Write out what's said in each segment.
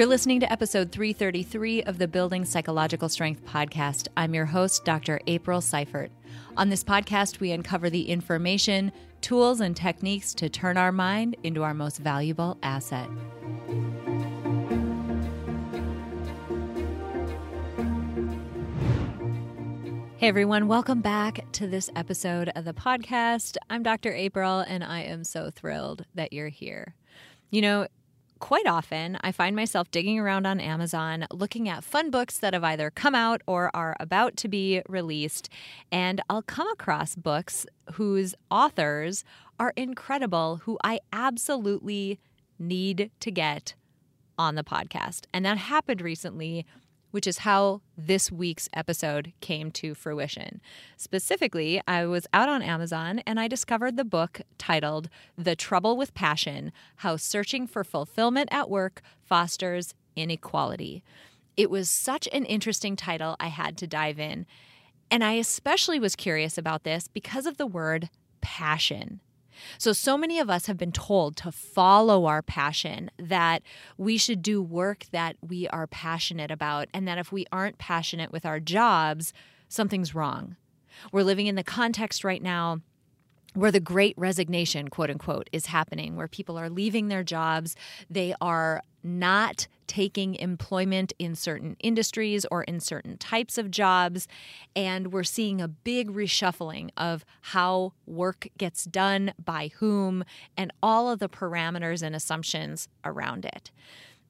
You're listening to episode 333 of the Building Psychological Strength podcast. I'm your host, Dr. April Seifert. On this podcast, we uncover the information, tools, and techniques to turn our mind into our most valuable asset. Hey everyone, welcome back to this episode of the podcast. I'm Dr. April, and I am so thrilled that you're here. You know, quite often I find myself digging around on Amazon looking at fun books that have either come out or are about to be released. And I'll come across books whose authors are incredible, who I absolutely need to get on the podcast. And that happened recently which is how this week's episode came to fruition. Specifically, I was out on Amazon and I discovered the book titled The Trouble with Passion How Searching for Fulfillment at Work Fosters Inequality. It was such an interesting title, I had to dive in. And I especially was curious about this because of the word passion. So, so many of us have been told to follow our passion, that we should do work that we are passionate about, and that if we aren't passionate with our jobs, something's wrong. We're living in the context right now where the great resignation, quote unquote, is happening, where people are leaving their jobs. They are not taking employment in certain industries or in certain types of jobs. And we're seeing a big reshuffling of how work gets done, by whom, and all of the parameters and assumptions around it.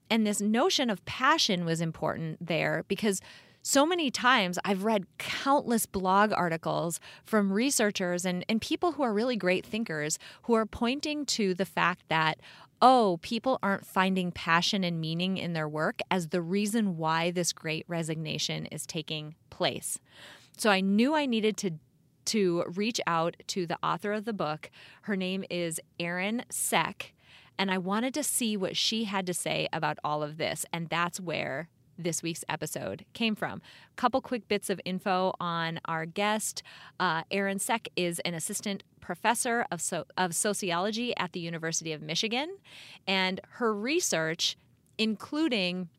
And this notion of passion was important there because so many times I've read countless blog articles from researchers and, and people who are really great thinkers who are pointing to the fact that, oh, people aren't finding passion and meaning in their work as the reason why this great resignation is taking place. So I knew I needed to to reach out to the author of the book. Her name is Erin Cech, and I wanted to see what she had to say about all of this, and that's where this week's episode came from. A couple quick bits of info on our guest. Uh, Erin Cech is an assistant professor of, so- of sociology at the University of Michigan, and her research, including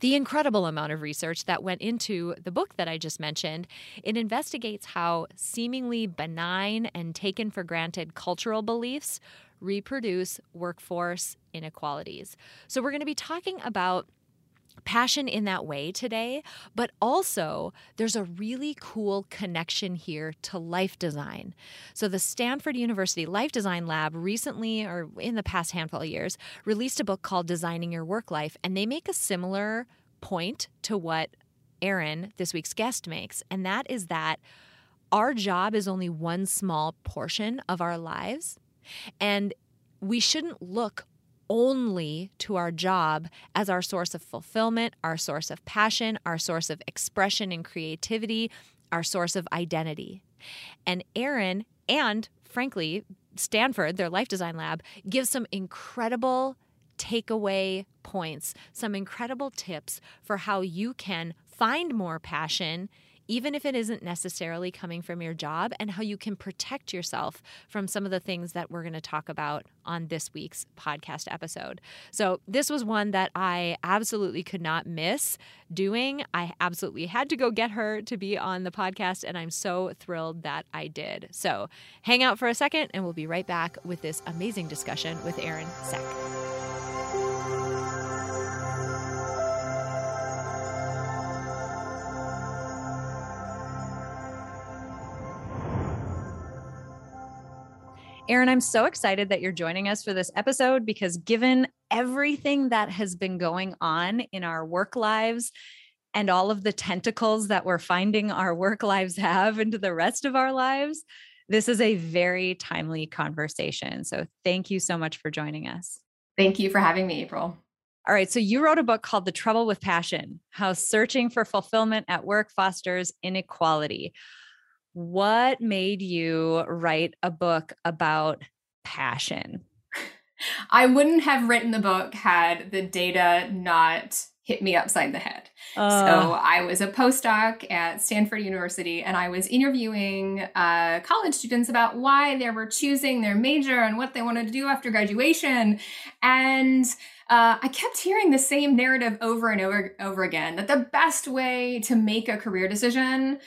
the incredible amount of research that went into the book that I just mentioned. It investigates how seemingly benign and taken for granted cultural beliefs reproduce workforce inequalities. So, we're going to be talking about passion in that way today, but also there's a really cool connection here to life design. So, the Stanford University Life Design Lab recently, or in the past handful of years, released a book called Designing Your Work Life, and they make a similar point to what Erin, this week's guest, makes, and that is that our job is only one small portion of our lives. And we shouldn't look only to our job as our source of fulfillment, our source of passion, our source of expression and creativity, our source of identity. And Erin and frankly, Stanford, their life design lab, gives some incredible takeaway points, some incredible tips for how you can find more passion even if it isn't necessarily coming from your job, and how you can protect yourself from some of the things that we're going to talk about on this week's podcast episode. So, this was one that I absolutely could not miss doing. I absolutely had to go get her to be on the podcast, and I'm so thrilled that I did. So, hang out for a second, and we'll be right back with this amazing discussion with Erin Cech. Erin, I'm so excited that you're joining us for this episode because given everything that has been going on in our work lives and all of the tentacles that we're finding our work lives have into the rest of our lives, this is a very timely conversation. So thank you so much for joining us. Thank you for having me, April. All right. So you wrote a book called The Trouble with Passion How Searching for Fulfillment at Work Fosters Inequality what made you write a book about passion? I wouldn't have written the book had the data not hit me upside the head. Uh. So I was a postdoc at Stanford University and I was interviewing uh, college students about why they were choosing their major and what they wanted to do after graduation. And uh, I kept hearing the same narrative over and over, over again that the best way to make a career decision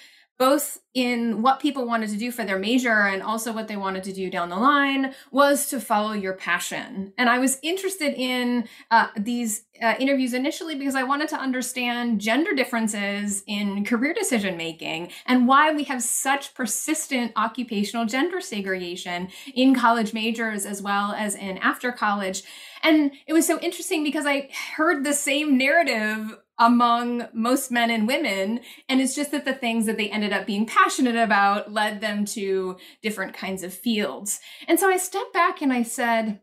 both in what people wanted to do for their major and also what they wanted to do down the line was to follow your passion. And I was interested in uh, these uh, interviews initially because I wanted to understand gender differences in career decision making and why we have such persistent occupational gender segregation in college majors as well as in after college. And it was so interesting because I heard the same narrative among most men and women. And it's just that the things that they ended up being passionate about led them to different kinds of fields. And so I stepped back and I said,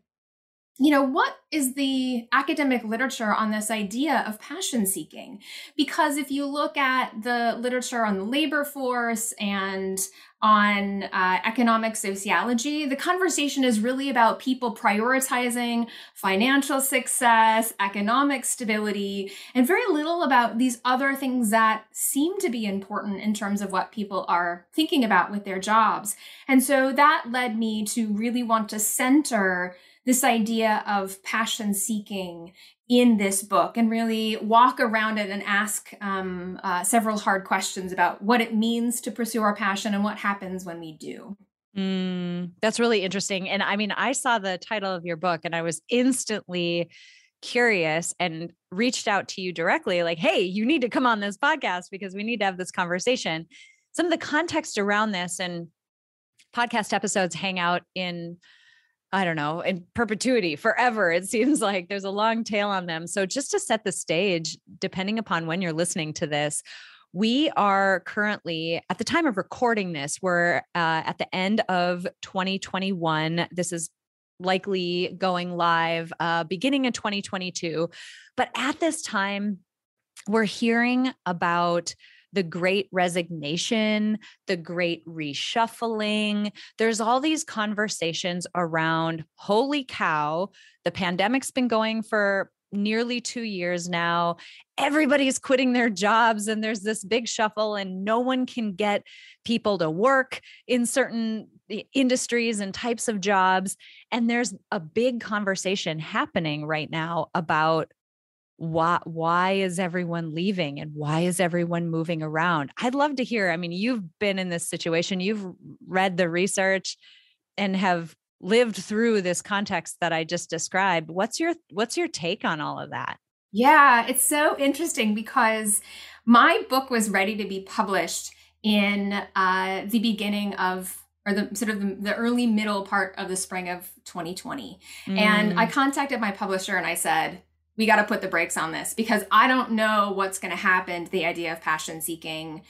you know, what is the academic literature on this idea of passion seeking? Because if you look at the literature on the labor force and on uh, economic sociology, the conversation is really about people prioritizing financial success, economic stability, and very little about these other things that seem to be important in terms of what people are thinking about with their jobs. And so that led me to really want to center this idea of passion seeking in this book and really walk around it and ask um, uh, several hard questions about what it means to pursue our passion and what happens when we do. Mm, that's really interesting. And I mean, I saw the title of your book and I was instantly curious and reached out to you directly like, hey, you need to come on this podcast because we need to have this conversation. Some of the context around this and podcast episodes hang out in I don't know, in perpetuity, forever. It seems like there's a long tail on them. So, just to set the stage, depending upon when you're listening to this, we are currently, at the time of recording this, we're uh, at the end of 2021. This is likely going live uh, beginning in 2022. But at this time, we're hearing about the great resignation, the great reshuffling. There's all these conversations around holy cow, the pandemic's been going for nearly two years now. Everybody's quitting their jobs, and there's this big shuffle, and no one can get people to work in certain industries and types of jobs. And there's a big conversation happening right now about why why is everyone leaving and why is everyone moving around i'd love to hear i mean you've been in this situation you've read the research and have lived through this context that i just described what's your what's your take on all of that yeah it's so interesting because my book was ready to be published in uh, the beginning of or the sort of the, the, early middle part of the spring of 2020 mm. and i mm. contacted my publisher and i said we got to put the brakes on this because I don't know what's going to happen to the idea of passion seeking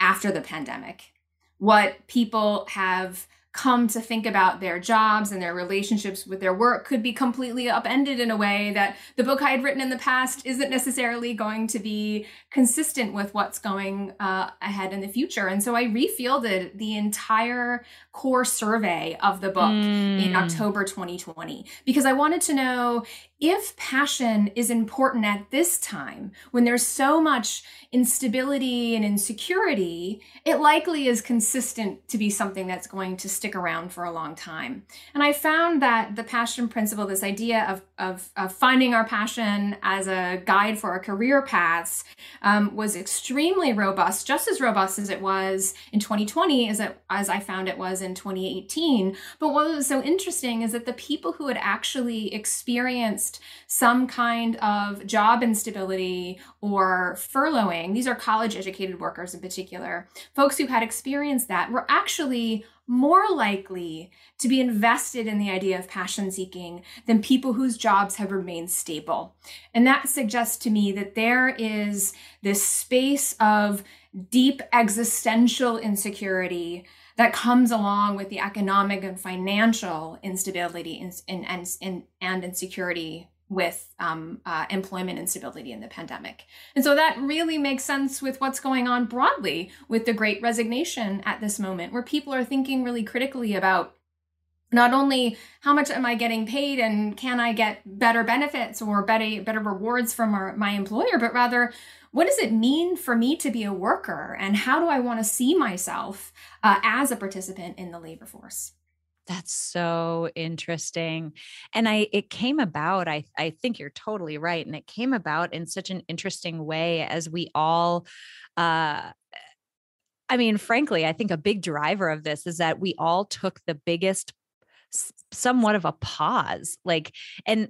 after the pandemic. What people have come to think about their jobs and their relationships with their work could be completely upended in a way that the book I had written in the past isn't necessarily going to be consistent with what's going uh, ahead in the future. And so I refielded the entire core survey of the book mm. in October 2020 because I wanted to know if passion is important at this time when there's so much instability and insecurity, it likely is consistent to be something that's going to stick around for a long time. And I found that the passion principle, this idea of, of, of finding our passion as a guide for our career paths, um, was extremely robust, just as robust as it was in 2020 as, it, as I found it was in 2018. But what was so interesting is that the people who had actually experienced some kind of job instability or furloughing, these are college educated workers in particular, folks who had experienced that were actually more likely to be invested in the idea of passion seeking than people whose jobs have remained stable. And that suggests to me that there is this space of deep existential insecurity that comes along with the economic and financial instability and, and, and, and insecurity with um, uh, employment instability in the pandemic. And so that really makes sense with what's going on broadly with the great resignation at this moment, where people are thinking really critically about not only how much am I getting paid and can I get better benefits or better better rewards from our, my employer, but rather what does it mean for me to be a worker and how do I want to see myself uh, as a participant in the labor force? That's so interesting. And I it came about, I I think you're totally right. And it came about in such an interesting way as we all uh I mean, frankly, I think a big driver of this is that we all took the biggest somewhat of a pause like and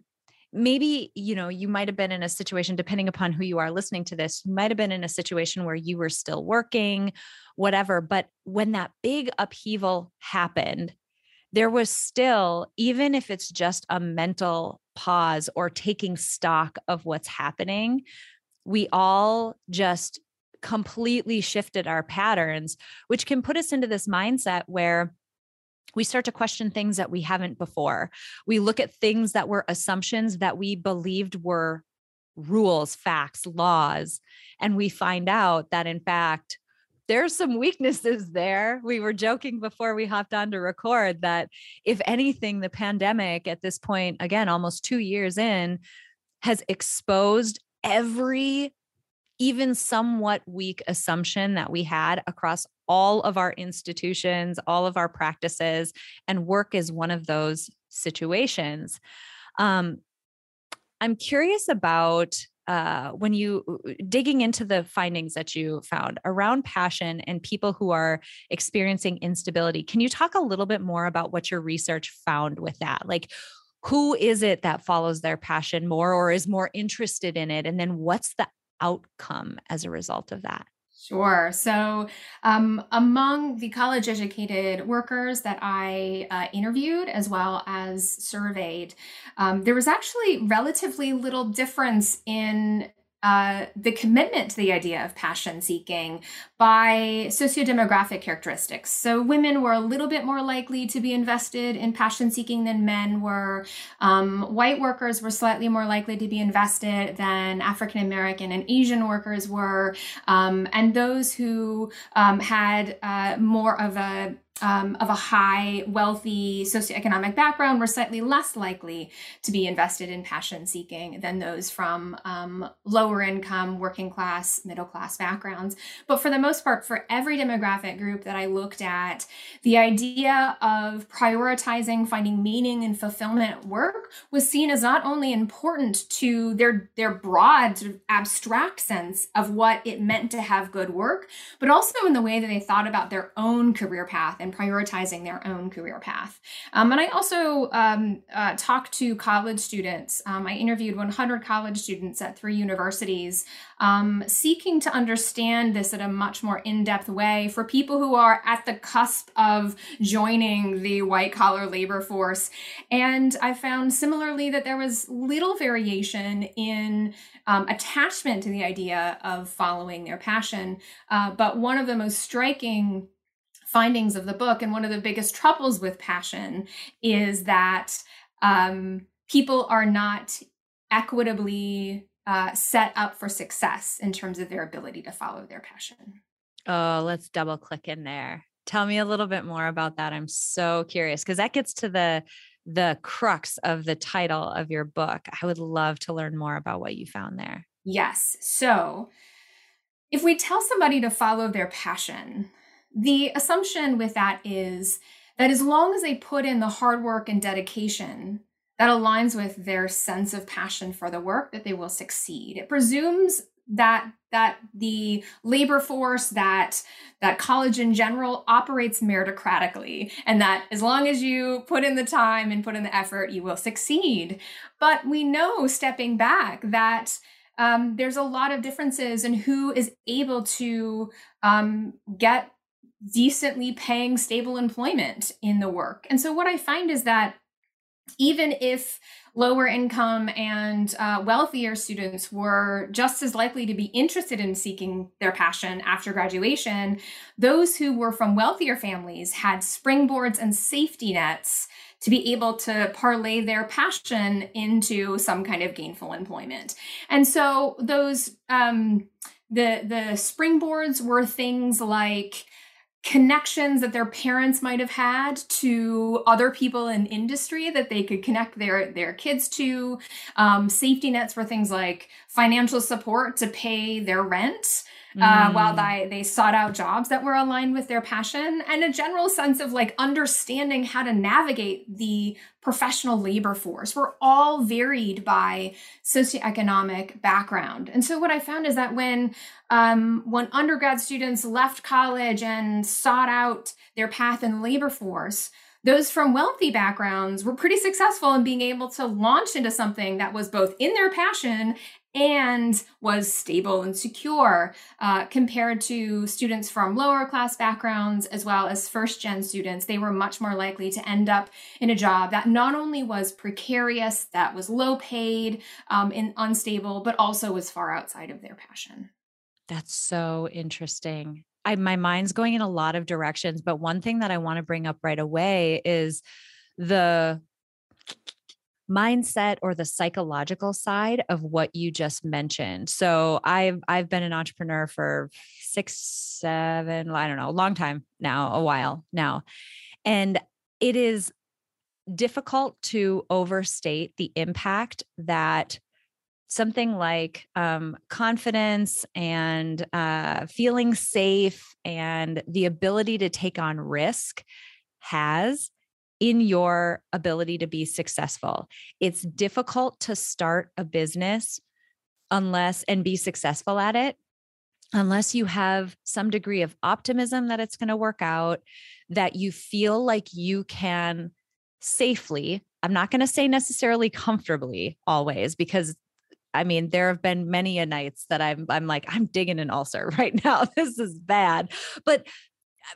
maybe you know you might have been in a situation depending upon who you are listening to this you might have been in a situation where you were still working whatever but when that big upheaval happened there was still even if it's just a mental pause or taking stock of what's happening we all just completely shifted our patterns which can put us into this mindset where we start to question things that we haven't before. We look at things that were assumptions that we believed were rules, facts, laws, and we find out that in fact, there's some weaknesses there. We were joking before we hopped on to record that if anything, the pandemic at this point, again, almost two years in, has exposed every even somewhat weak assumption that we had across all of our institutions, all of our practices, and work is one of those situations. Um, I'm curious about uh, when you uh, digging into the findings that you found around passion and people who are experiencing instability. Can you talk a little bit more about what your research found with that? Like, who is it that follows their passion more or is more interested in it? And then what's the outcome as a result of that? Sure. So, um, among the college educated workers that I uh, interviewed as well as surveyed, um, there was actually relatively little difference in uh, the commitment to the idea of passion seeking by sociodemographic characteristics. So, women were a little bit more likely to be invested in passion seeking than men were. Um, white workers were slightly more likely to be invested than African American and Asian workers were. Um, and those who um, had uh, more of a um, of a high, wealthy socioeconomic background were slightly less likely to be invested in passion seeking than those from um, lower income, working class, middle class backgrounds. But for the most part, for every demographic group that I looked at, the idea of prioritizing finding meaning and fulfillment at work was seen as not only important to their, their broad, sort of abstract sense of what it meant to have good work, but also in the way that they thought about their own career path and prioritizing their own career path. Um, and I also um, uh, talked to college students. Um, I interviewed 100 college students at three universities, um, seeking to understand this in a much more in depth way for people who are at the cusp of joining the white collar labor force. And I found similarly that there was little variation in um, attachment to the idea of following their passion. Uh, but one of the most striking findings of the book. And one of the biggest troubles with passion is that um, people are not equitably uh, set up for success in terms of their ability to follow their passion. Oh, let's double click in there. Tell me a little bit more about that. I'm so curious because that gets to the the crux of the title of your book. I would love to learn more about what you found there. Yes. So, if we tell somebody to follow their passion, the assumption with that is that as long as they put in the hard work and dedication that aligns with their sense of passion for the work that they will succeed. It presumes that that the labor force that that college in general operates meritocratically and that as long as you put in the time and put in the effort you will succeed. But we know stepping back that um, there's a lot of differences in who is able to um, get decently paying stable employment in the work. And so what I find is that even if lower income and uh, wealthier students were just as likely to be interested in seeking their passion after graduation, those who were from wealthier families had springboards and safety nets to be able to parlay their passion into some kind of gainful employment. And so those um, the the springboards were things like connections that their parents might have had to other people in industry that they could connect their their kids to. Um, safety nets for things like financial support to pay their rent uh, while mm. they, they sought out jobs that were aligned with their passion and a general sense of like understanding how to navigate the professional labor force. We're all varied by socioeconomic background. And so what I found is that when um, when undergrad students left college and sought out their path in the labor force, those from wealthy backgrounds were pretty successful in being able to launch into something that was both in their passion and was stable and secure uh, compared to students from lower class backgrounds as well as first gen students. They were much more likely to end up in a job that not only was precarious, that was low paid um, and unstable, but also was far outside of their passion. That's so interesting. I, my mind's going in a lot of directions, but one thing that I want to bring up right away is the mindset or the psychological side of what you just mentioned. So I've I've been an entrepreneur for 6 7 I don't know, a long time now, a while now. And it is difficult to overstate the impact that something like um, confidence and uh, feeling safe and the ability to take on risk has in your ability to be successful. It's difficult to start a business unless and be successful at it unless you have some degree of optimism that it's going to work out, that you feel like you can safely, I'm not going to say necessarily comfortably always because I mean, there have been many a nights that I'm I'm like I'm digging an ulcer right now. This is bad. But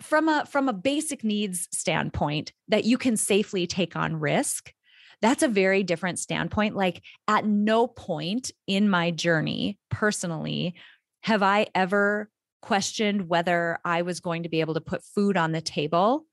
from a from a basic needs standpoint that you can safely take on risk that's a very different standpoint like at no point in my journey personally have i ever questioned whether i was going to be able to put food on the table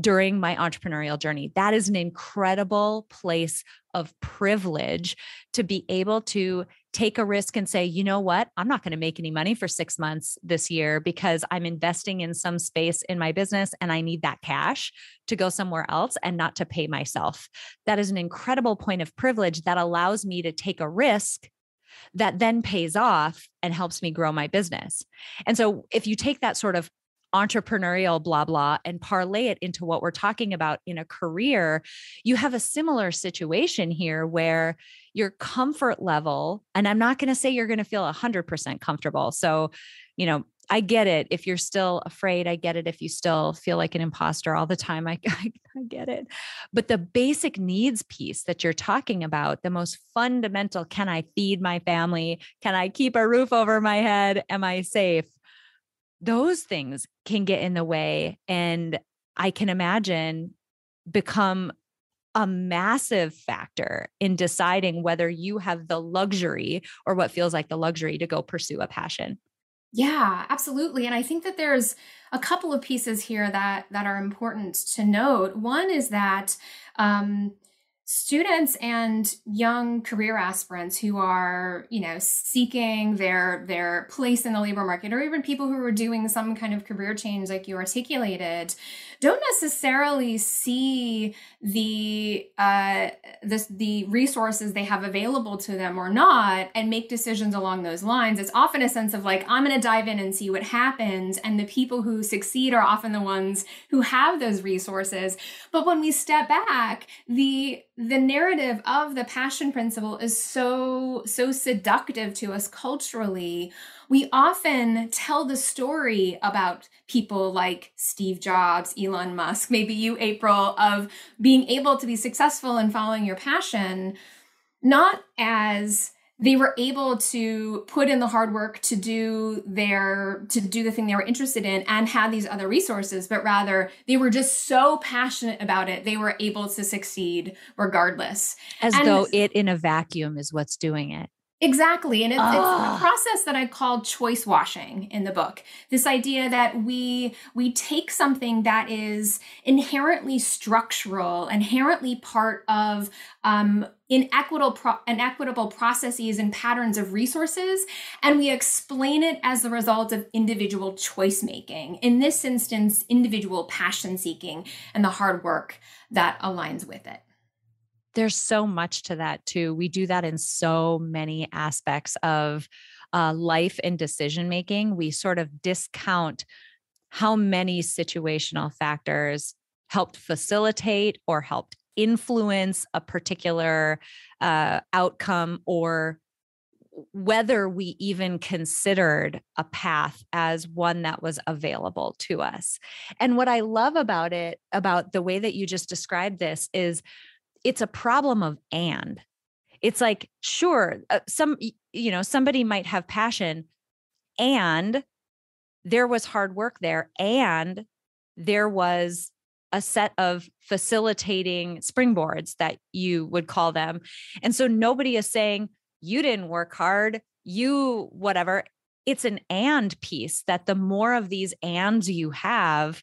during my entrepreneurial journey. That is an incredible place of privilege to be able to take a risk and say, you know what, I'm not going to make any money for six months this year because I'm investing in some space in my business and I need that cash to go somewhere else and not to pay myself. That is an incredible point of privilege that allows me to take a risk that then pays off and helps me grow my business. And so if you take that sort of entrepreneurial blah blah and parlay it into what we're talking about in a career you have a similar situation here where your comfort level and i'm not going to say you're going to feel 100% comfortable so you know i get it if you're still afraid i get it if you still feel like an imposter all the time I, I, I get it but the basic needs piece that you're talking about the most fundamental can i feed my family? Can i keep a roof over my head? Am i safe those things can get in the way and i can imagine become a massive factor in deciding whether you have the luxury or what feels like the luxury to go pursue a passion. Yeah absolutely and i think that there's a couple of pieces here that that are important to note. One is that um, students and young career aspirants who are you know seeking their their place in the labor market or even people who are doing some kind of career change like you articulated don't necessarily see the uh the, the resources they have available to them or not and make decisions along those lines. It's often a sense of like i'm going to dive in and see what happens and the people who succeed are often the ones who have those resources. But when we step back the the narrative of the passion principle is so so seductive to us culturally we often tell the story about people like Steve Jobs, Elon Musk, maybe you April of being able to be successful in following your passion not as they were able to put in the hard work to do their to do the thing they were interested in and had these other resources but rather they were just so passionate about it they were able to succeed regardless. As and though it in a vacuum is what's doing it Exactly. And it's, it's, a process that I call choice washing in the book. This idea that we we take something that is inherently structural, inherently part of um, inequitable pro- inequitable processes and patterns of resources, and we explain it as the result of individual choice making. In this instance, individual passion seeking and the hard work that aligns with it there's so much to that too. We do that in so many aspects of uh, life and decision making. We sort of discount how many situational factors helped facilitate or helped influence a particular uh, outcome or whether we even considered a path as one that was available to us. And what I love about it, about the way that you just described this, is it's a problem of and. It's like sure uh, some you know somebody might have passion and there was hard work there and there was a set of facilitating springboards that you would call them. And so nobody is saying you didn't work hard you whatever. It's an and piece that the more of these ands you have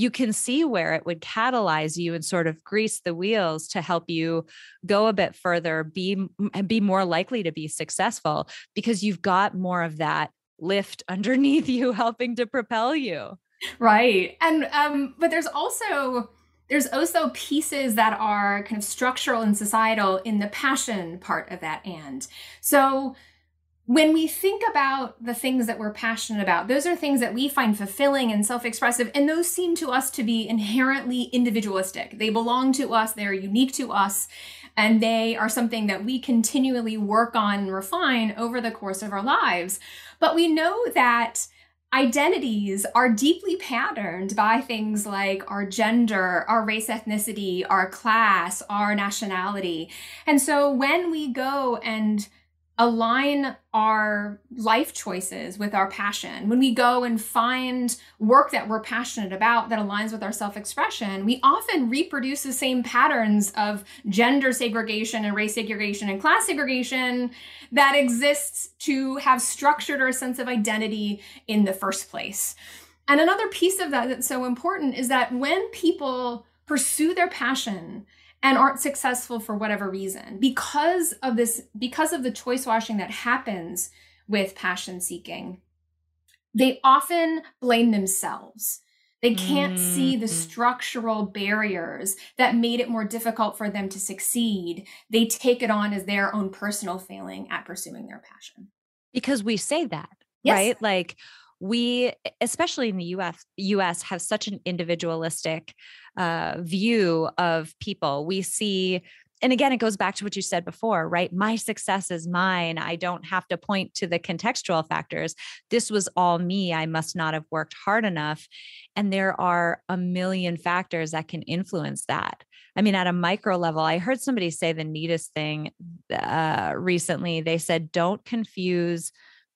you can see where it would catalyze you and sort of grease the wheels to help you go a bit further be and be more likely to be successful because you've got more of that lift underneath you helping to propel you. Right and um but there's also there's also pieces that are kind of structural and societal in the passion part of that and so when we think about the things that we're passionate about, those are things that we find fulfilling and self expressive, and those seem to us to be inherently individualistic. They belong to us, they're unique to us, and they are something that we continually work on and refine over the course of our lives. But we know that identities are deeply patterned by things like our gender, our race, ethnicity, our class, our nationality. And so when we go and align our life choices with our passion. When we go and find work that we're passionate about that aligns with our self expression, we often reproduce the same patterns of gender segregation and race segregation and class segregation that exists to have structured our sense of identity in the first place. And another piece of that that's so important is that when people pursue their passion and aren't successful for whatever reason because of this because of the choice washing that happens with passion seeking they often blame themselves they can't mm-hmm. see the mm-hmm. structural barriers that made it more difficult for them to succeed they take it on as their own personal failing at pursuing their passion because we say that yes. right like we especially in the US US have such an individualistic uh, view of people. We see and again, it goes back to what you said before, right? My success is mine. I don't have to point to the contextual factors. This was all me. I must not have worked hard enough. And there are a million factors that can influence that. I mean, at a micro level, I heard somebody say the neatest thing uh, recently. They said, don't confuse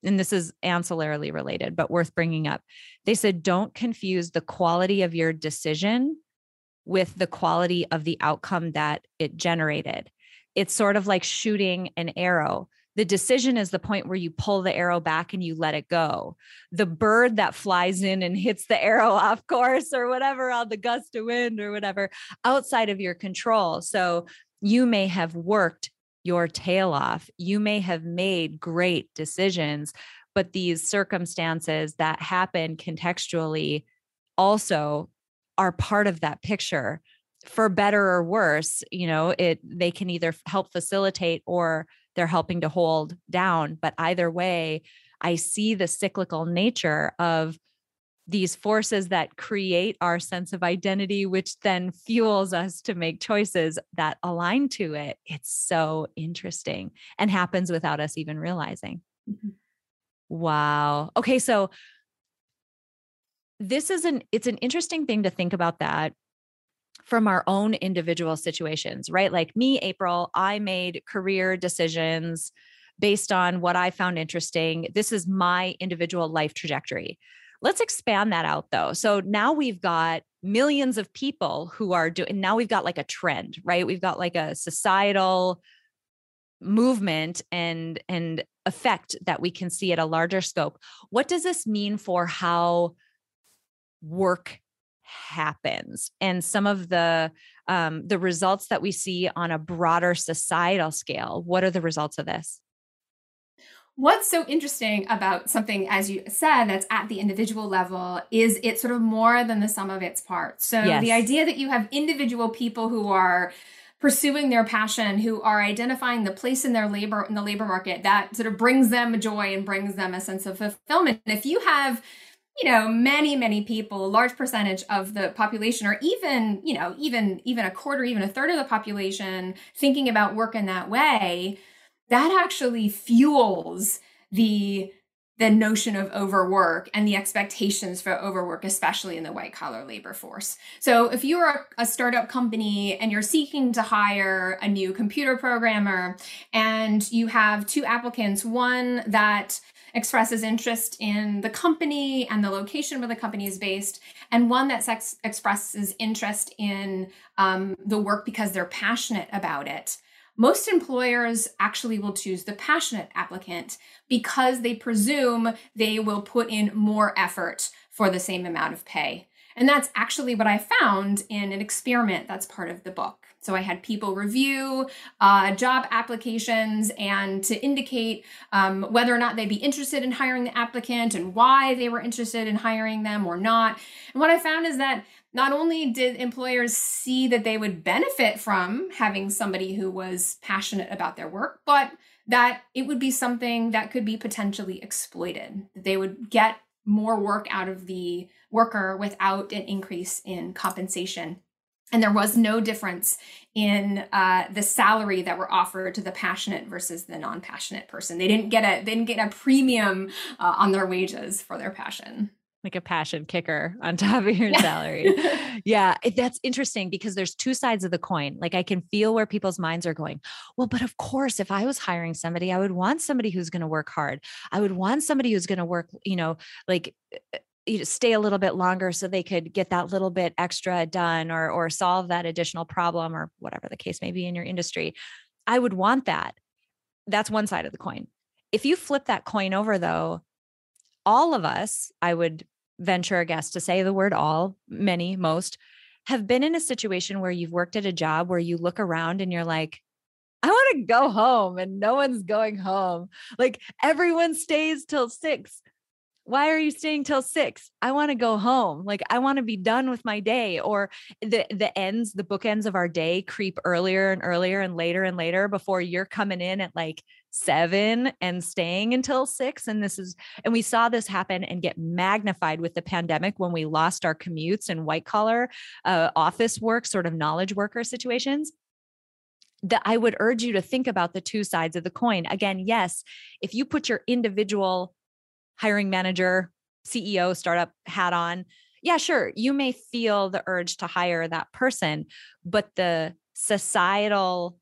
and this is ancillarily related, but worth bringing up. They said, don't confuse the quality of your decision with the quality of the outcome that it generated. It's sort of like shooting an arrow. The decision is the point where you pull the arrow back and you let it go. The bird that flies in and hits the arrow off course or whatever on the gust of wind or whatever outside of your control. So you may have worked your tail off. You may have made great decisions, but these circumstances that happen contextually also are part of that picture for better or worse you know it they can either help facilitate or they're helping to hold down but either way i see the cyclical nature of these forces that create our sense of identity, which then fuels us to make choices that align to it. It's so interesting and happens without us even realizing. Mm-hmm. Wow. Okay. So this is an it's an interesting thing to think about that from our own individual situations, right? Like me, April, I made career decisions based on what I found interesting. This is my individual life trajectory. Let's expand that out though. So now we've got millions of people who are doing, now we've got like a trend, right? We've got like a societal movement and and effect that we can see at a larger scope what does this mean for how work happens and some of the um, the results that we see on a broader societal scale what are the results of this What's so interesting about something, as you said, that's at the individual level is it's sort of more than the sum of its parts. So yes. the idea that you have individual people who are pursuing their passion, who are identifying the place in their labor in the labor market that sort of brings them joy and brings them a sense of fulfillment. if you have you know many many people a large percentage of the population or even you know even even a quarter even a third of the population thinking about work in that way that actually fuels the the notion of overwork and the expectations for overwork, especially in the white collar labor force. So, if you're a startup company and you're seeking to hire a new computer programmer and you have two applicants, one that expresses interest in the company and the location where the company is based, and one that sex- expresses interest in um, the work because they're passionate about it. Most employers actually will choose the passionate applicant because they presume they will put in more effort for the same amount of pay. And that's actually what I found in an experiment that's part of the book. So I had people review uh, job applications and to indicate um, whether or not they'd be interested in hiring the applicant and why they were interested in hiring them or not. And what I found is that not only did employers see that they would benefit from having somebody who was passionate about their work, but that it would be something that could be potentially exploited. That they would get more work out of the worker without an increase in compensation. And there was no difference in uh, the salary that were offered to the passionate versus the non-passionate person. They didn't get a they didn't get a premium uh, on their wages for their passion like a passion kicker on top of your salary. yeah, that's interesting because there's two sides of the coin. Like I can feel where people's minds are going. Well, but of course, if I was hiring somebody, I would want somebody who's going to work hard. I would want somebody who's going to work, you know, like uh, stay a little bit longer so they could get that little bit extra done or or solve that additional problem or whatever the case may be in your industry. I would want that. That's one side of the coin. If you flip that coin over though, all of us, I would venture a guess to say the word all, many, most, have been in a situation where you've worked at a job where you look around and you're like, I want to go home and no one's going home. Like everyone stays till six why are you staying till six? I want to go home. Like I want to be done with my day. Or the the ends, the bookends of our day creep earlier and earlier and later and later before you're coming in at like seven and staying until six. And this is, and we saw this happen and get magnified with the pandemic when we lost our commutes and white collar uh, office work, sort of knowledge worker situations that I would urge you to think about the two sides of the coin. Again, yes, if you put your individual hiring manager, CEO, startup hat on, yeah, sure, you may feel the urge to hire that person, but the societal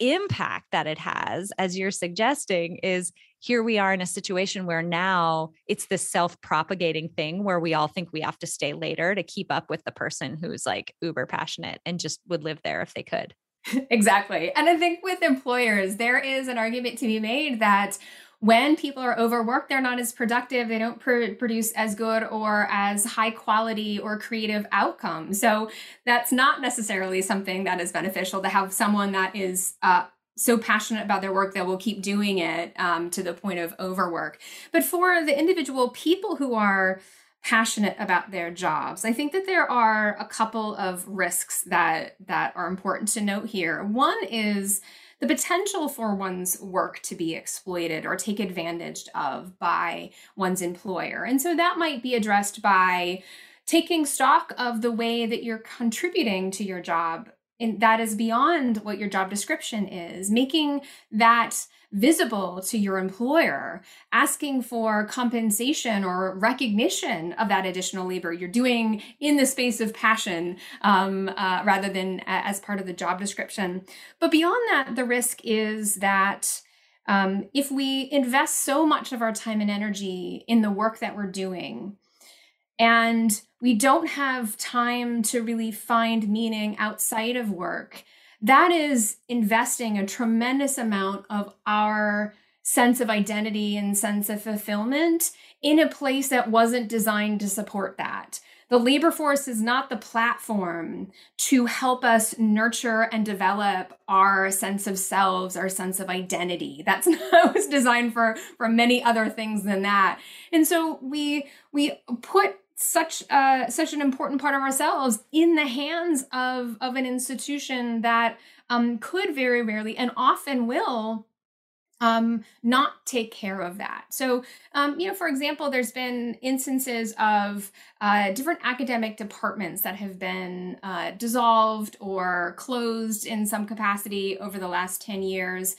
impact that it has, as you're suggesting, is here we are in a situation where now it's this self propagating thing where we all think we have to stay later to keep up with the person who's like uber passionate and just would live there if they could. Exactly. And I think with employers, there is an argument to be made that when people are overworked, they're not as productive. They don't pr- produce as good or as high quality or creative outcomes. So that's not necessarily something that is beneficial to have someone that is uh, so passionate about their work that will keep doing it um, to the point of overwork. But for the individual people who are passionate about their jobs, I think that there are a couple of risks that that are important to note here. One is the potential for one's work to be exploited or take advantage of by one's employer. And so that might be addressed by taking stock of the way that you're contributing to your job and that is beyond what your job description is, making that visible to your employer, asking for compensation or recognition of that additional labor you're doing in the space of passion um, uh, rather than as part of the job description. But beyond that, the risk is that. Um, if we invest so much of our time and energy in the work that we're doing, and we don't have time to really find meaning outside of work, that is investing a tremendous amount of our sense of identity and sense of fulfillment in a place that wasn't designed to support that. The labor force is not the platform to help us nurture and develop our sense of selves, our sense of identity. That's not was designed for for many other things than that. And so we we put such uh, such an important part of ourselves in the hands of of an institution that um, could very rarely and often will um, not take care of that. So, um, you know, for example, there's been instances of uh, different academic departments that have been uh, dissolved or closed in some capacity over the last 10 years.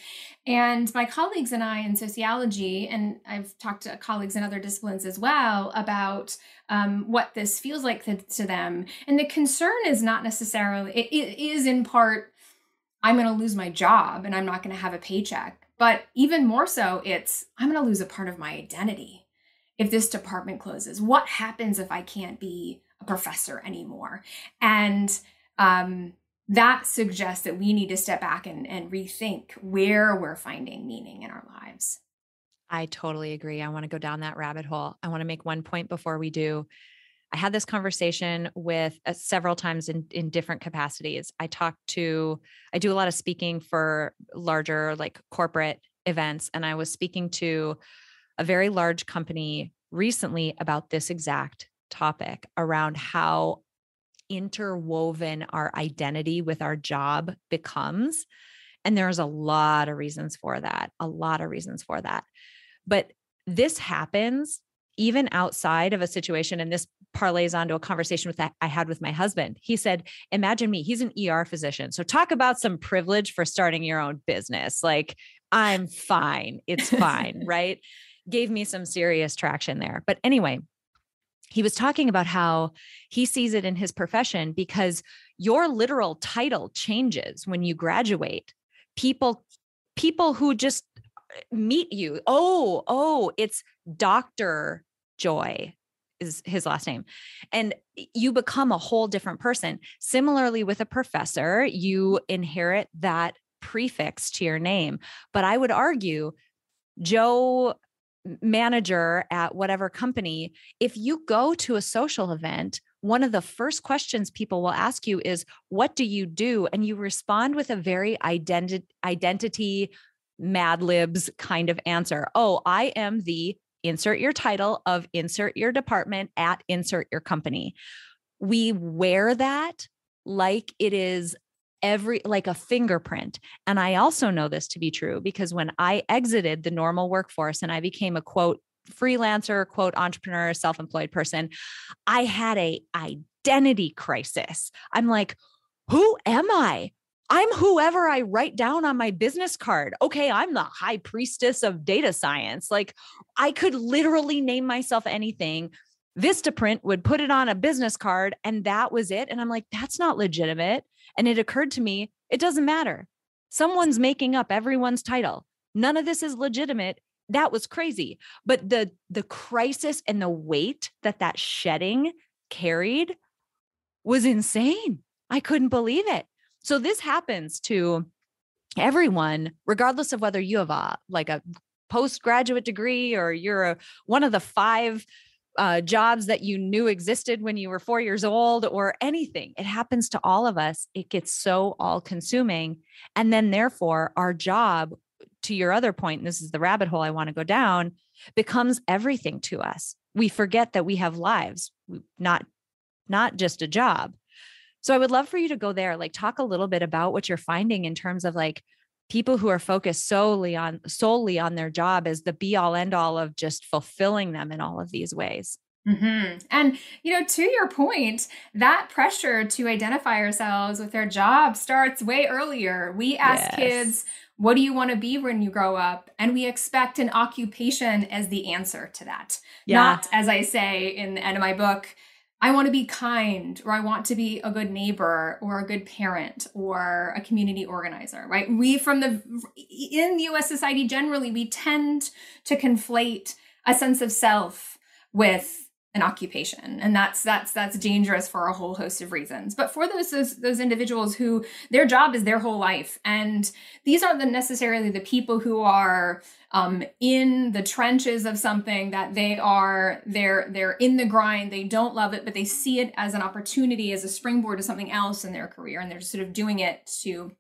And my colleagues and I in sociology, and I've talked to colleagues in other disciplines as well about um, what this feels like to, to, them. And the concern is not necessarily, it, it is in part, I'm going to lose my job and I'm not going to have a paycheck but even more so, it's I'm going to lose a part of my identity if this department closes. What happens if I can't be a professor anymore? And um, that suggests that we need to step back and, and rethink where we're finding meaning in our lives. I totally agree. I want to go down that rabbit hole. I want to make one point before we do. I had this conversation with uh, several times in in different capacities. I talked to I do a lot of speaking for larger like corporate events and I was speaking to a very large company recently about this exact topic around how interwoven our identity with our job becomes and there's a lot of reasons for that a lot of reasons for that but this happens even outside of a situation and this parlays onto a conversation with that I had with my husband. He said, Imagine me, he's an ER physician. So talk about some privilege for starting your own business. Like, I'm fine. It's fine. right. Gave me some serious traction there. But anyway, he was talking about how he sees it in his profession because your literal title changes when you graduate. People, people who just uh, meet you, oh, oh, it's Dr. Joy is his last name. And you become a whole different person. Similarly, with a professor, you inherit that prefix to your name. But I would argue, Joe manager at whatever company, if you go to a social event, one of the first questions people will ask you is, What do you do? And you respond with a very identi- identity Mad Libs kind of answer. Oh, I am the insert your title of insert your department at insert your company. We wear that like it is every like a fingerprint. And I also know this to be true because when I exited the normal workforce and I became a quote freelancer, quote entrepreneur, self-employed person, I had a identity crisis. I'm like, who am I? I'm whoever I write down on my business card. Okay, I'm the high priestess of data science. Like I could literally name myself anything. Vistaprint would put it on a business card and that was it. And I'm like, that's not legitimate. And it occurred to me, it doesn't matter. Someone's making up everyone's title. None of this is legitimate. That was crazy. But the the crisis and the weight that that shedding carried was insane. I couldn't believe it. So this happens to everyone, regardless of whether you have a like a postgraduate degree or you're a, one of the five uh, jobs that you knew existed when you were four years old or anything. It happens to all of us. It gets so all consuming. And then, therefore, our job, to your other point, and this is the rabbit hole I want to go down, becomes everything to us. We forget that we have lives, not not just a job. So I would love for you to go there, like talk a little bit about what you're finding in terms of like people who are focused solely on solely on their job as the be all end all of just fulfilling them in all of these ways. Mm-hmm. And, you know, to your point, that pressure to identify ourselves with our job starts way earlier. We ask yes. kids, what do you want to be when you grow up? And we expect an occupation as the answer to that. Yeah. Not, as I say in the end of my book, I want to be kind, or I want to be a good neighbor, or a good parent, or a community organizer, right? We, from the, in the US society generally, we tend to conflate a sense of self with an occupation. And that's that's that's dangerous for a whole host of reasons. But for those those, those individuals who their job is their whole life. And these aren't necessarily the people who are um, in the trenches of something that they are they're they're in the grind. They don't love it but they see it as an opportunity as a springboard to something else in their career. And they're just sort of doing it to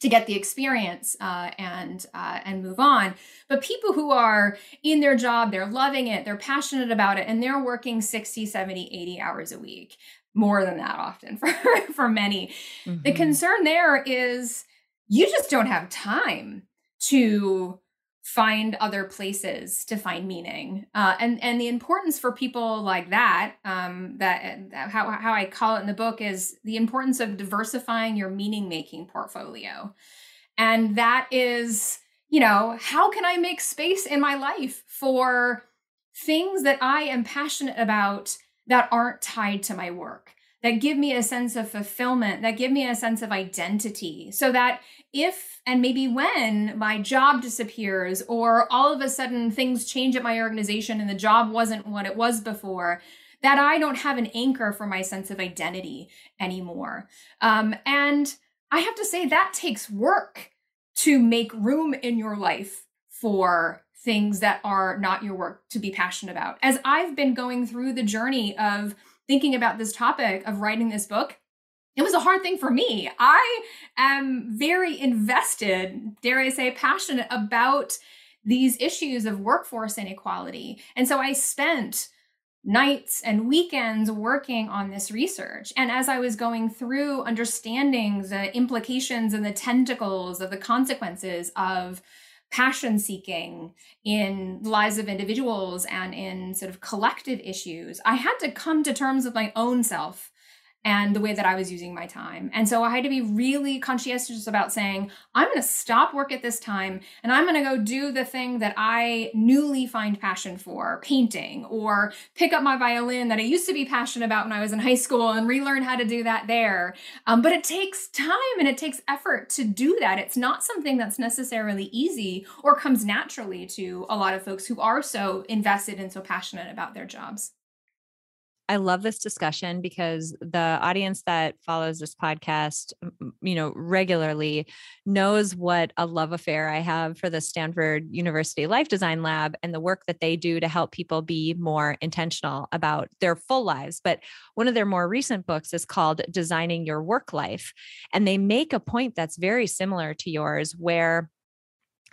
to get the experience uh, and uh, and move on. But people who are in their job, they're loving it, they're passionate about it, and they're working 60, 70, 80 hours a week, more than that often for, for many. Mm-hmm. The concern there is you just don't have time to find other places to find meaning. Uh, and and the importance for people like that um, that how, how i call it in the book is the importance of diversifying your meaning making portfolio. And that is you know how can i make space in my life for things that i am passionate about that aren't tied to my work that give me a sense of fulfillment, that give me a sense of identity, so that if and maybe when my job disappears or all of a sudden things change at my organization and the job wasn't what it was before, that I don't have an anchor for my sense of identity anymore. Um, and I have to say that takes work to make room in your life for things that are not your work to be passionate about. As I've been going through the journey of thinking about this topic of writing this book, it was a hard thing for me. I am very invested, dare I say, passionate about these issues of workforce inequality. And so I spent nights and weekends working on this research. And as I was going through understanding the implications and the tentacles of the consequences of passion seeking in lives of individuals and in sort of collective issues, I had to come to terms with my own self and the way that I was using my time. And so I had to be really conscientious about saying, I'm going to stop work at this time and I'm going to go do the thing that I newly find passion for, painting, or pick up my violin that I used to be passionate about when I was in high school and relearn how to do that there. Um, but it takes time and it takes effort to do that. It's not something that's necessarily easy or comes naturally to a lot of folks who are so invested and so passionate about their jobs. I love this discussion because the audience that follows this podcast, you know, regularly knows what a love affair I have for the Stanford University Life Design Lab and the work that they do to help people be more intentional about their full lives. But one of their more recent books is called Designing Your Work Life. And they make a point that's very similar to yours, where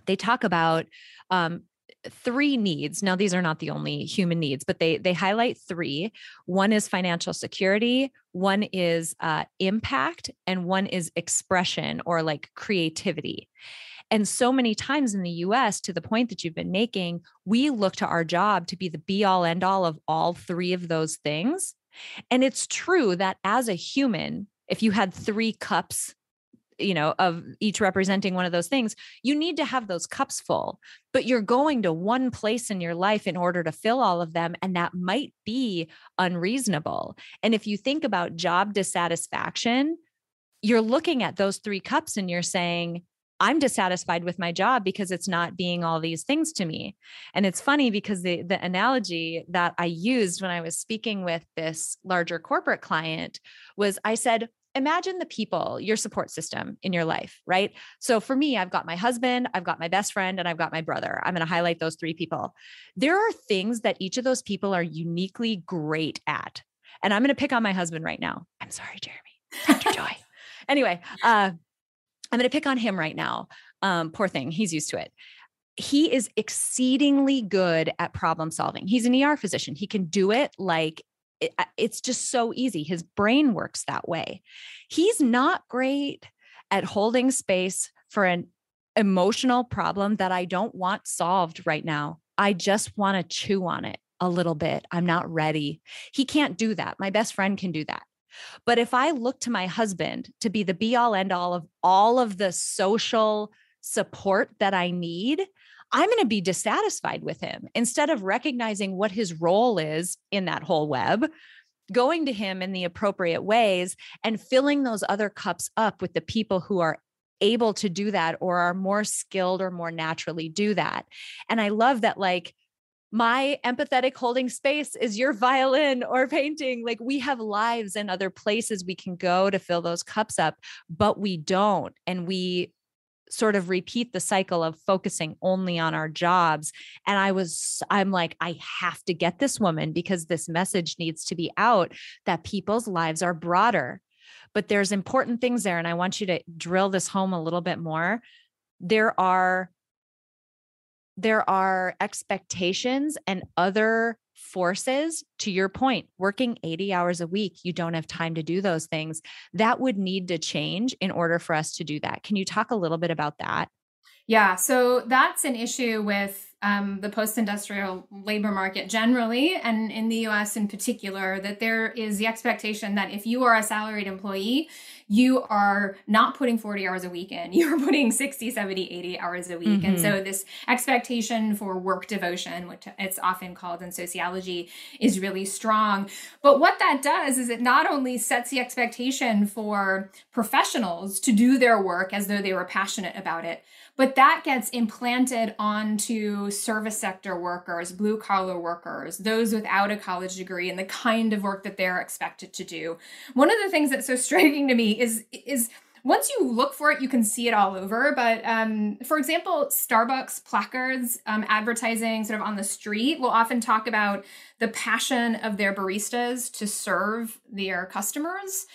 they talk about um, three needs. Now these are not the only human needs but they they highlight three. One is financial security one is uh, impact and one is expression or like creativity. And so many times in the US, to the point that you've been making, we look to our job to be the be all end all of all three of those things. And it's true that as a human, if you had three cups you know of each representing one of those things you need to have those cups full but you're going to one place in your life in order to fill all of them and that might be unreasonable and if you think about job dissatisfaction you're looking at those three cups and you're saying I'm dissatisfied with my job because it's not being all these things to me. And it's funny because the the analogy that I used when I was speaking with this larger corporate client was I said, imagine the people, your support system in your life, right? So for me, I've got my husband, I've got my best friend, and I've got my brother. I'm going to highlight those three people. There are things that each of those people are uniquely great at. And I'm going to pick on my husband right now. I'm sorry, Jeremy. Dr. Joy. Anyway, uh, I'm going to pick on him right now. Um, poor thing, he's used to it he is exceedingly good at problem solving. He's an ER physician. He can do it like it, it's just so easy. His brain works that way. He's not great at holding space for an emotional problem that I don't want solved right now. I just want to chew on it a little bit. I'm not ready. He can't do that. My best friend can do that. But if I look to my husband to be the be all end all of all of the social support that I need, I'm going to be dissatisfied with him instead of recognizing what his role is in that whole web, going to him in the appropriate ways and filling those other cups up with the people who are able to do that or are more skilled or more naturally do that. And I love that, like, my empathetic holding space is your violin or painting. Like we have lives and other places we can go to fill those cups up, but we don't. And we sort of repeat the cycle of focusing only on our jobs. And I was, I'm like, I have to get this woman because this message needs to be out that people's lives are broader. But there's important things there. And I want you to drill this home a little bit more. There are there are expectations and other forces to your point working 80 hours a week you don't have time to do those things that would need to change in order for us to do that. Can you talk a little bit about that yeah so that's an issue with um, the post industrial labor market generally, and in the US in particular, that there is the expectation that if you are a salaried employee, you are not putting 40 hours a week in, you're putting 60, 70, 80 hours a week. Mm-hmm. And so this expectation for work devotion, which it's often called in sociology, is really strong. But what that does is it not only sets the expectation for professionals to do their work as though they were passionate about it, but that gets implanted onto service sector workers, blue collar workers, those without a college degree, and the kind of work that they're expected to do. One of the things that's so striking to me is is once you look for it, you can see it all over. But um, for example, Starbucks placards um, advertising sort of on the street will often talk about the passion of their baristas to serve their customers.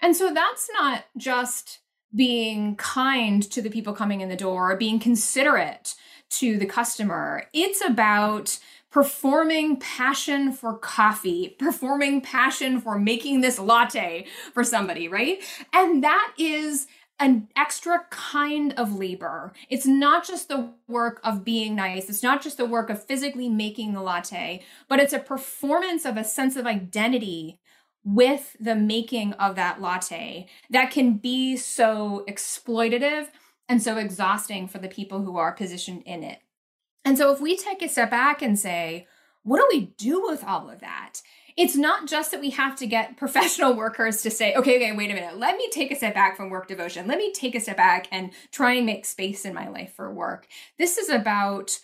And so that's not just being kind to the people coming in the door, being considerate to the customer. It's about performing passion for coffee, performing passion for making this latte for somebody, right? And that is an extra kind of labor. It's not just the work of being nice. It's not just the work of physically making the latte, but it's a performance of a sense of identity with the making of that latte that can be so exploitative and so exhausting for the people who are positioned in it. And so if we take a step back and say, what do we do with all of that? It's not just that we have to get professional workers to say, okay, okay, wait a minute, let me take a step back from work devotion. Let me take a step back and try and make space in my life for work. This is about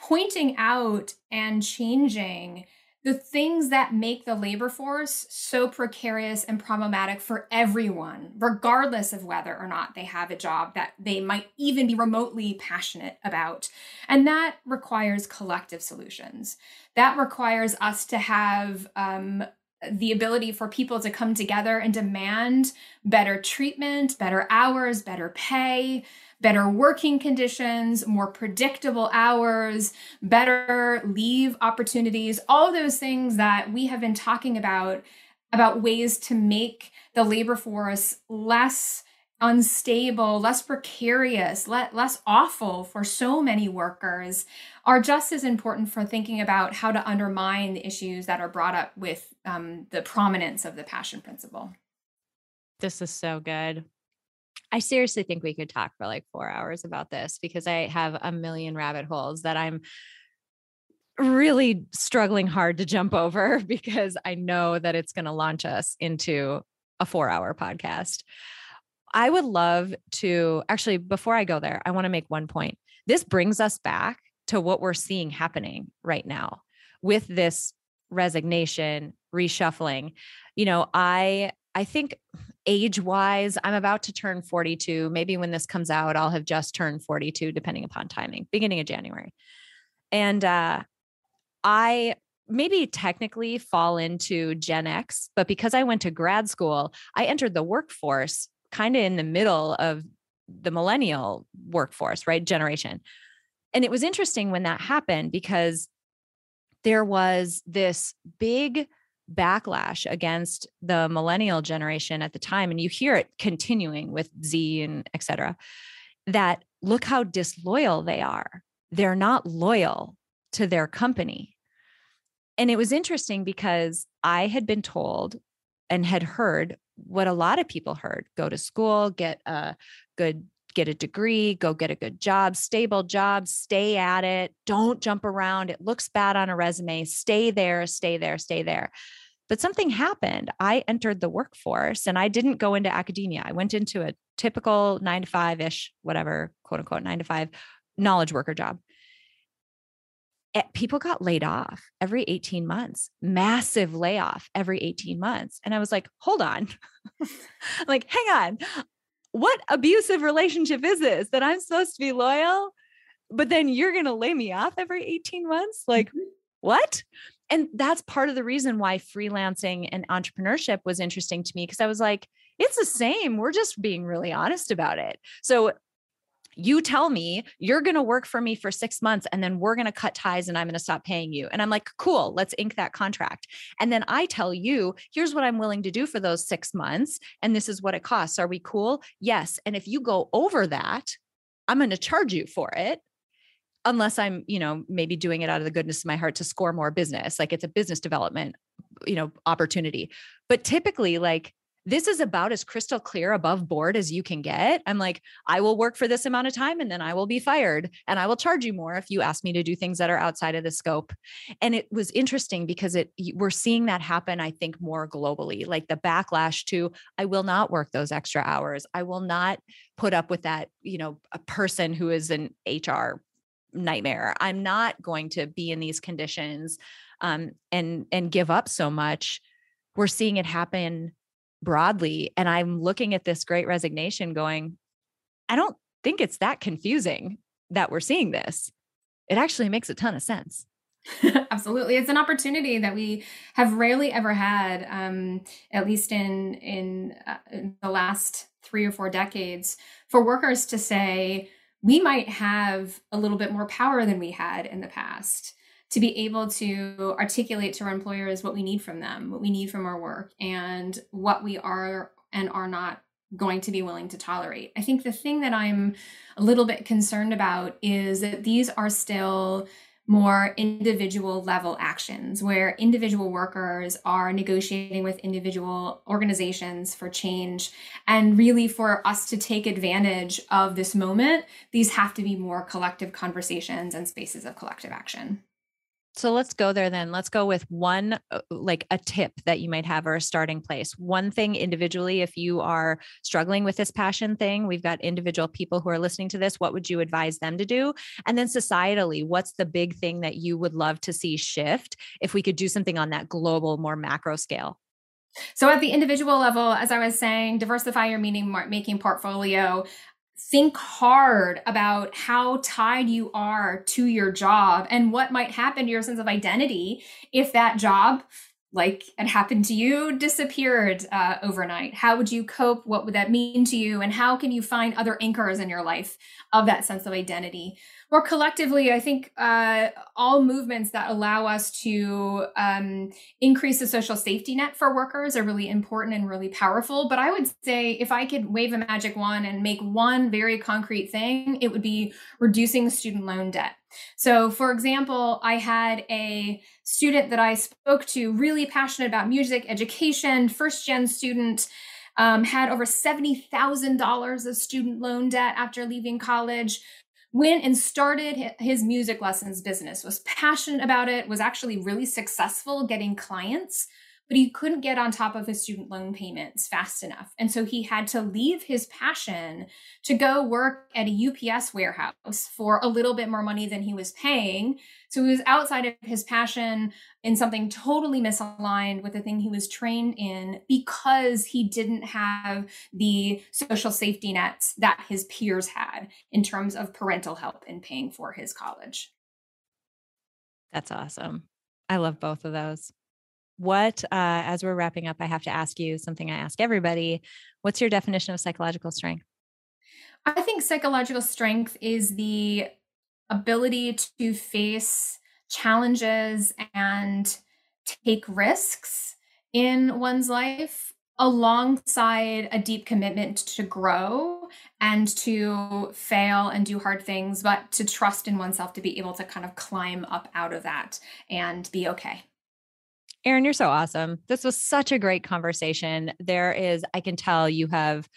pointing out and changing the things that make the labor force so precarious and problematic for everyone, regardless of whether or not they have a job that they might even be remotely passionate about. And that requires collective solutions. That requires us to have um, the ability for people to come together and demand better treatment, better hours, better pay, better working conditions, more predictable hours, better leave opportunities, all those things that we have been talking about about ways to make the labor force less unstable, less precarious, less awful for so many workers are just as important for thinking about how to undermine the issues that are brought up with um, the prominence of the passion principle. This is so good. I seriously think we could talk for like four hours about this because I have a million rabbit holes that I'm really struggling hard to jump over because I know that it's going to launch us into a four hour podcast. I would love to actually, before I go there, I want to make one point. This brings us back to what we're seeing happening right now with this resignation, reshuffling. You know, I I think age wise, I'm about to turn 42. Maybe when this comes out, I'll have just turned 42, depending upon timing, beginning of January. And uh, I maybe technically fall into Gen X, but because I went to grad school, I entered the workforce kind of in the middle of the millennial workforce, right? Generation. And it was interesting when that happened because there was this big backlash against the millennial generation at the time and you hear it continuing with z and et cetera that look how disloyal they are they're not loyal to their company and it was interesting because i had been told and had heard what a lot of people heard go to school get a good get a degree, go get a good job, stable job, stay at it. Don't jump around. It looks bad on a resume. Stay there, stay there, stay there. But something happened. I entered the workforce and I didn't go into academia. I went into a typical nine to five ish, whatever, quote unquote, nine to five knowledge worker job. eh, people got laid off every 18 months, massive layoff every 18 months. And I was like, hold on. like, hang on. What abusive relationship is this that I'm supposed to be loyal, but then you're going to lay me off every 18 months? Like, mm-hmm. what? And that's part of the reason why freelancing and entrepreneurship was interesting to me because I was like, it's the same. We're just being really honest about it. So you tell me you're going to work for me for six months and then we're going to cut ties and I'm going to stop paying you. And I'm like, cool, let's ink that contract. And then I tell you, here's what I'm willing to do for those six months. And this is what it costs. Are we cool? Yes. And if you go over that, I'm going to charge you for it. Unless I'm, you know, maybe doing it out of the goodness of my heart to score more business, like it's a business development, you know, opportunity. But typically, like this is about as crystal clear above board as you can get. I'm like, I will work for this amount of time and then I will be fired and I will charge you more if you ask me to do things that are outside of the scope. And it was interesting because it we're seeing that happen I think more globally, like the backlash to I will not work those extra hours. I will not put up with that, you know, a person who is an HR nightmare. I'm not going to be in these conditions um, and and give up so much. We're seeing it happen broadly. And I'm looking at this great resignation going, I don't think it's that confusing that we're seeing this. It actually makes a ton of sense. Absolutely, it's an opportunity that we have rarely ever had, um, at least in in, uh, in the last three or four decades, for workers to say we might have a little bit more power than we had in the past to be able to articulate to our employers what we need from them, what we need from our work, and what we are and are not going to be willing to tolerate. I think the thing that I'm a little bit concerned about is that these are still more individual level actions where individual workers are negotiating with individual organizations for change. And really, for us to take advantage of this moment, these have to be more collective conversations and spaces of collective action. So let's go there then. Let's go with one, uh, like a tip that you might have or a starting place. One thing individually, if you are struggling with this passion thing, we've got individual people who are listening to this. What would you advise them to do? And then societally, what's the big thing that you would love to see shift if we could do something on that global, more macro scale? So, at the individual level, as I was saying, diversify your meaning making portfolio think hard about how tied you are to your job and what might happen to your sense of identity if that job like it happened to you disappeared uh, overnight. How would you cope? What would that mean to you? And how can you find other anchors in your life of that sense of identity more collectively, I think uh, all movements that allow us to um, increase the social safety net for workers are really important and really powerful. But I would say if I could wave a magic wand and make one very concrete thing, it would be reducing student loan debt. So, for example, I had a student that I spoke to, really passionate about music education, first gen student. Um, had over $70,000 of student loan debt after leaving college, went and started his music lessons business, was passionate about it, was actually really successful getting clients, but he couldn't get on top of his student loan payments fast enough. And so he had to leave his passion to go work at a UPS warehouse for a little bit more money than he was paying. So he was outside of his passion in something totally misaligned with the thing he was trained in because he didn't have the social safety nets that his peers had in terms of parental help in paying for his college. That's awesome. I love both of those. What, uh, as we're wrapping up, I have to ask you something I ask everybody. What's your definition of psychological strength? I think psychological strength is the ability to face challenges and take risks in one's life alongside a deep commitment to grow and to fail and do hard things, but to trust in oneself to be able to kind of climb up out of that and be okay. Erin, you're so awesome. This was such a great conversation. There is, I can tell you have,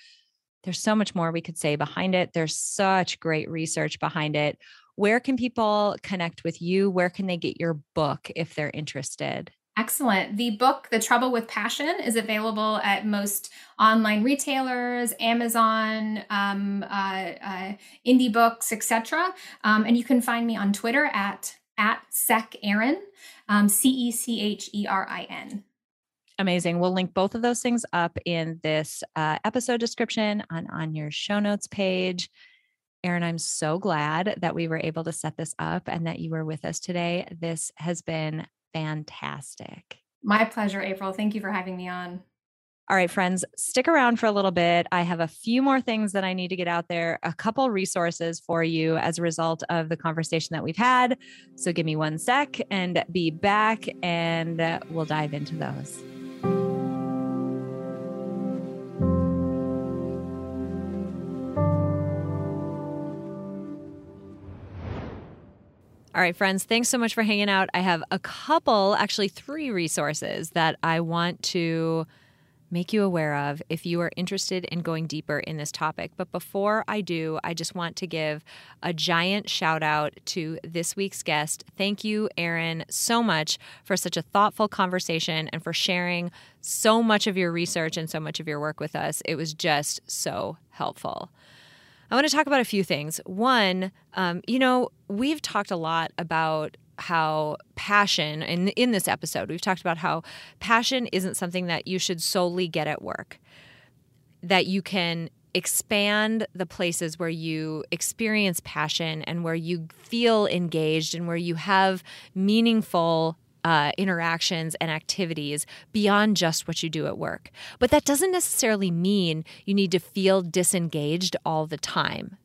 there's so much more we could say behind it. There's such great research behind it. Where can people connect with you? Where can they get your book if they're interested? Excellent. The book, The Trouble with Passion, is available at most online retailers, Amazon, um, uh, uh, indie books, etc. Um, and you can find me on Twitter at at Cech Erin, um, C E C H E R I N. Amazing. We'll link both of those things up in this uh, episode description on on your show notes page. Erin, I'm so glad that we were able to set this up and that you were with us today. This has been fantastic. My pleasure, April. Thank you for having me on. All right, friends, stick around for a little bit. I have a few more things that I need to get out there, a couple resources for you as a result of the conversation that we've had. So give me one sec and be back, and uh, we'll dive into those. All right, friends, thanks so much for hanging out. I have a couple, actually, three resources that I want to make you aware of if you are interested in going deeper in this topic. But before I do, I just want to give a giant shout out to this week's guest. Thank you, Erin, so much for such a thoughtful conversation and for sharing so much of your research and so much of your work with us. It was just so helpful. I want to talk about a few things. One, um, you know, we've talked a lot about how passion and in this episode we've talked about how passion isn't something that you should solely get at work that you can expand the places where you experience passion and where you feel engaged and where you have meaningful uh, interactions and activities beyond just what you do at work. But that doesn't necessarily mean you need to feel disengaged all the time.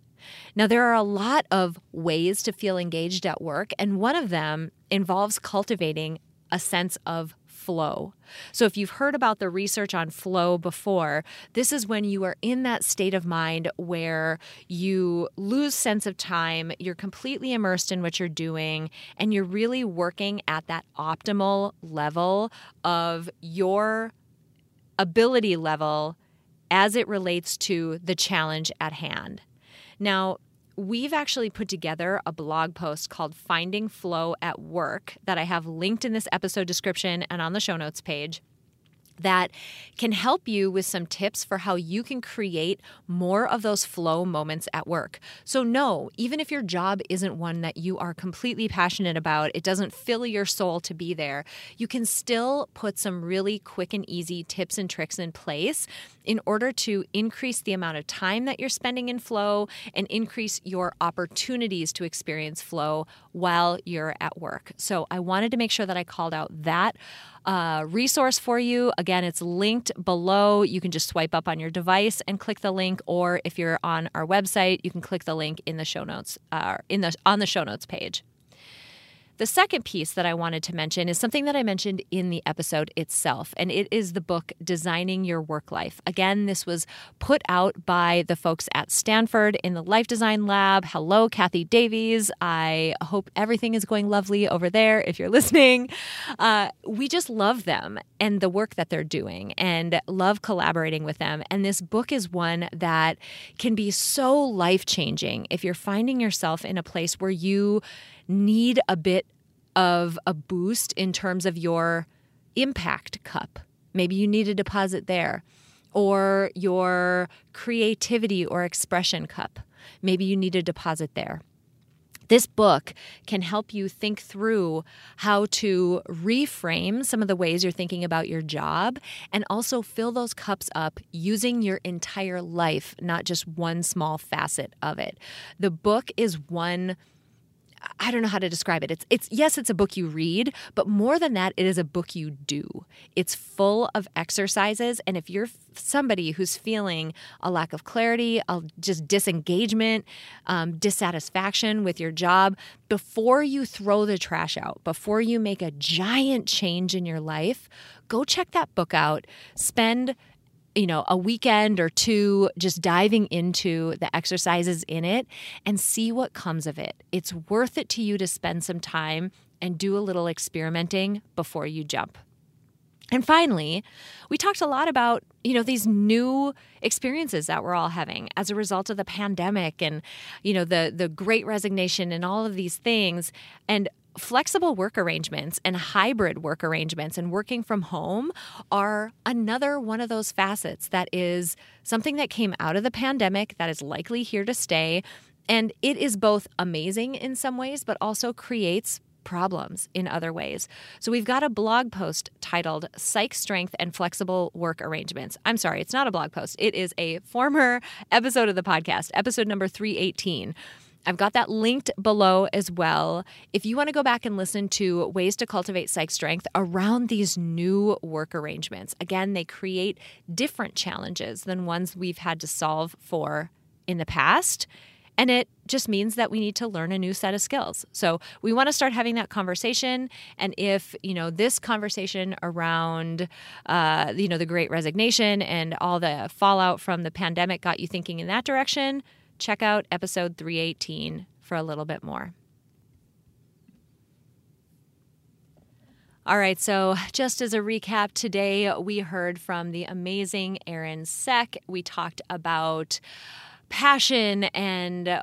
Now, there are a lot of ways to feel engaged at work, and one of them involves cultivating a sense of flow. So, if you've heard about the research on flow before, this is when you are in that state of mind where you lose sense of time, you're completely immersed in what you're doing, and you're really working at that optimal level of your ability level as it relates to the challenge at hand. Now, we've actually put together a blog post called Finding Flow at Work that I have linked in this episode description and on the show notes page that can help you with some tips for how you can create more of those flow moments at work. So, no, even if your job isn't one that you are completely passionate about, it doesn't fill your soul to be there, you can still put some really quick and easy tips and tricks in place in order to increase the amount of time that you're spending in flow and increase your opportunities to experience flow while you're at work. So, I wanted to make sure that I called out that uh, resource for you. Again, it's linked below. You can just swipe up on your device and click the link, or if you're on our website, you can click the link in the show notes uh, in the on the show notes page. The second piece that I wanted to mention is something that I mentioned in the episode itself, and it is the book Designing Your Work Life. Again, this was put out by the folks at Stanford in the Life Design Lab. Hello, Kathy Davies. I hope everything is going lovely over there if you're listening. Uh, we just love them and the work that they're doing and love collaborating with them. And this book is one that can be so life changing if you're finding yourself in a place where you need a bit of a boost in terms of your impact cup. Maybe you need a deposit there, or your creativity or expression cup. Maybe you need a deposit there. This book can help you think through how to reframe some of the ways you're thinking about your job and also fill those cups up using your entire life, not just one small facet of it. The book is one I don't know how to describe it. It's it's yes, it's a book you read, but more than that, it is a book you do. It's full of exercises, and if you're somebody who's feeling a lack of clarity, a just disengagement, um, dissatisfaction with your job, before you throw the trash out, before you make a giant change in your life, go check that book out. Spend you know, a weekend or two just diving into the exercises in it and see what comes of it. It's worth it to you to spend some time and do a little experimenting before you jump. And finally, we talked a lot about, you know, these new experiences that we're all having as a result of the pandemic and, you know, the the great resignation and all of these things. And flexible work arrangements and hybrid work arrangements and working from home are another one of those facets that is something that came out of the pandemic that is likely here to stay. And it is both amazing in some ways, but also creates problems in other ways. So we've got a blog post titled Psych Strength and Flexible Work Arrangements. I'm sorry, it's not a blog post. It is a former episode of the podcast, episode number 318. I've got that linked below as well. If you want to go back and listen to ways to cultivate psych strength around these new work arrangements, again, they create different challenges than ones we've had to solve for in the past. And it just means that we need to learn a new set of skills. So we want to start having that conversation. And if you know this conversation around, uh, you know, the Great Resignation and all the fallout from the pandemic got you thinking in that direction, check out episode 318 for a little bit more. All right, so just as a recap, today we heard from the amazing Erin Cech. We talked about passion and uh,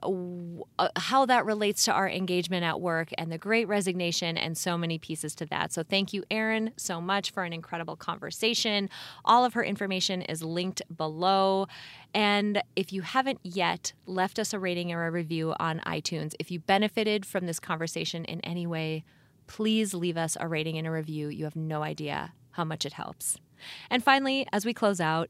how that relates to our engagement at work and the great resignation and so many pieces to that. So, thank you, Erin, so much for an incredible conversation. All of her information is linked below. And if you haven't yet left us a rating or a review on iTunes, if you benefited from this conversation in any way, please leave us a rating and a review. You have no idea how much it helps. And finally, as we close out,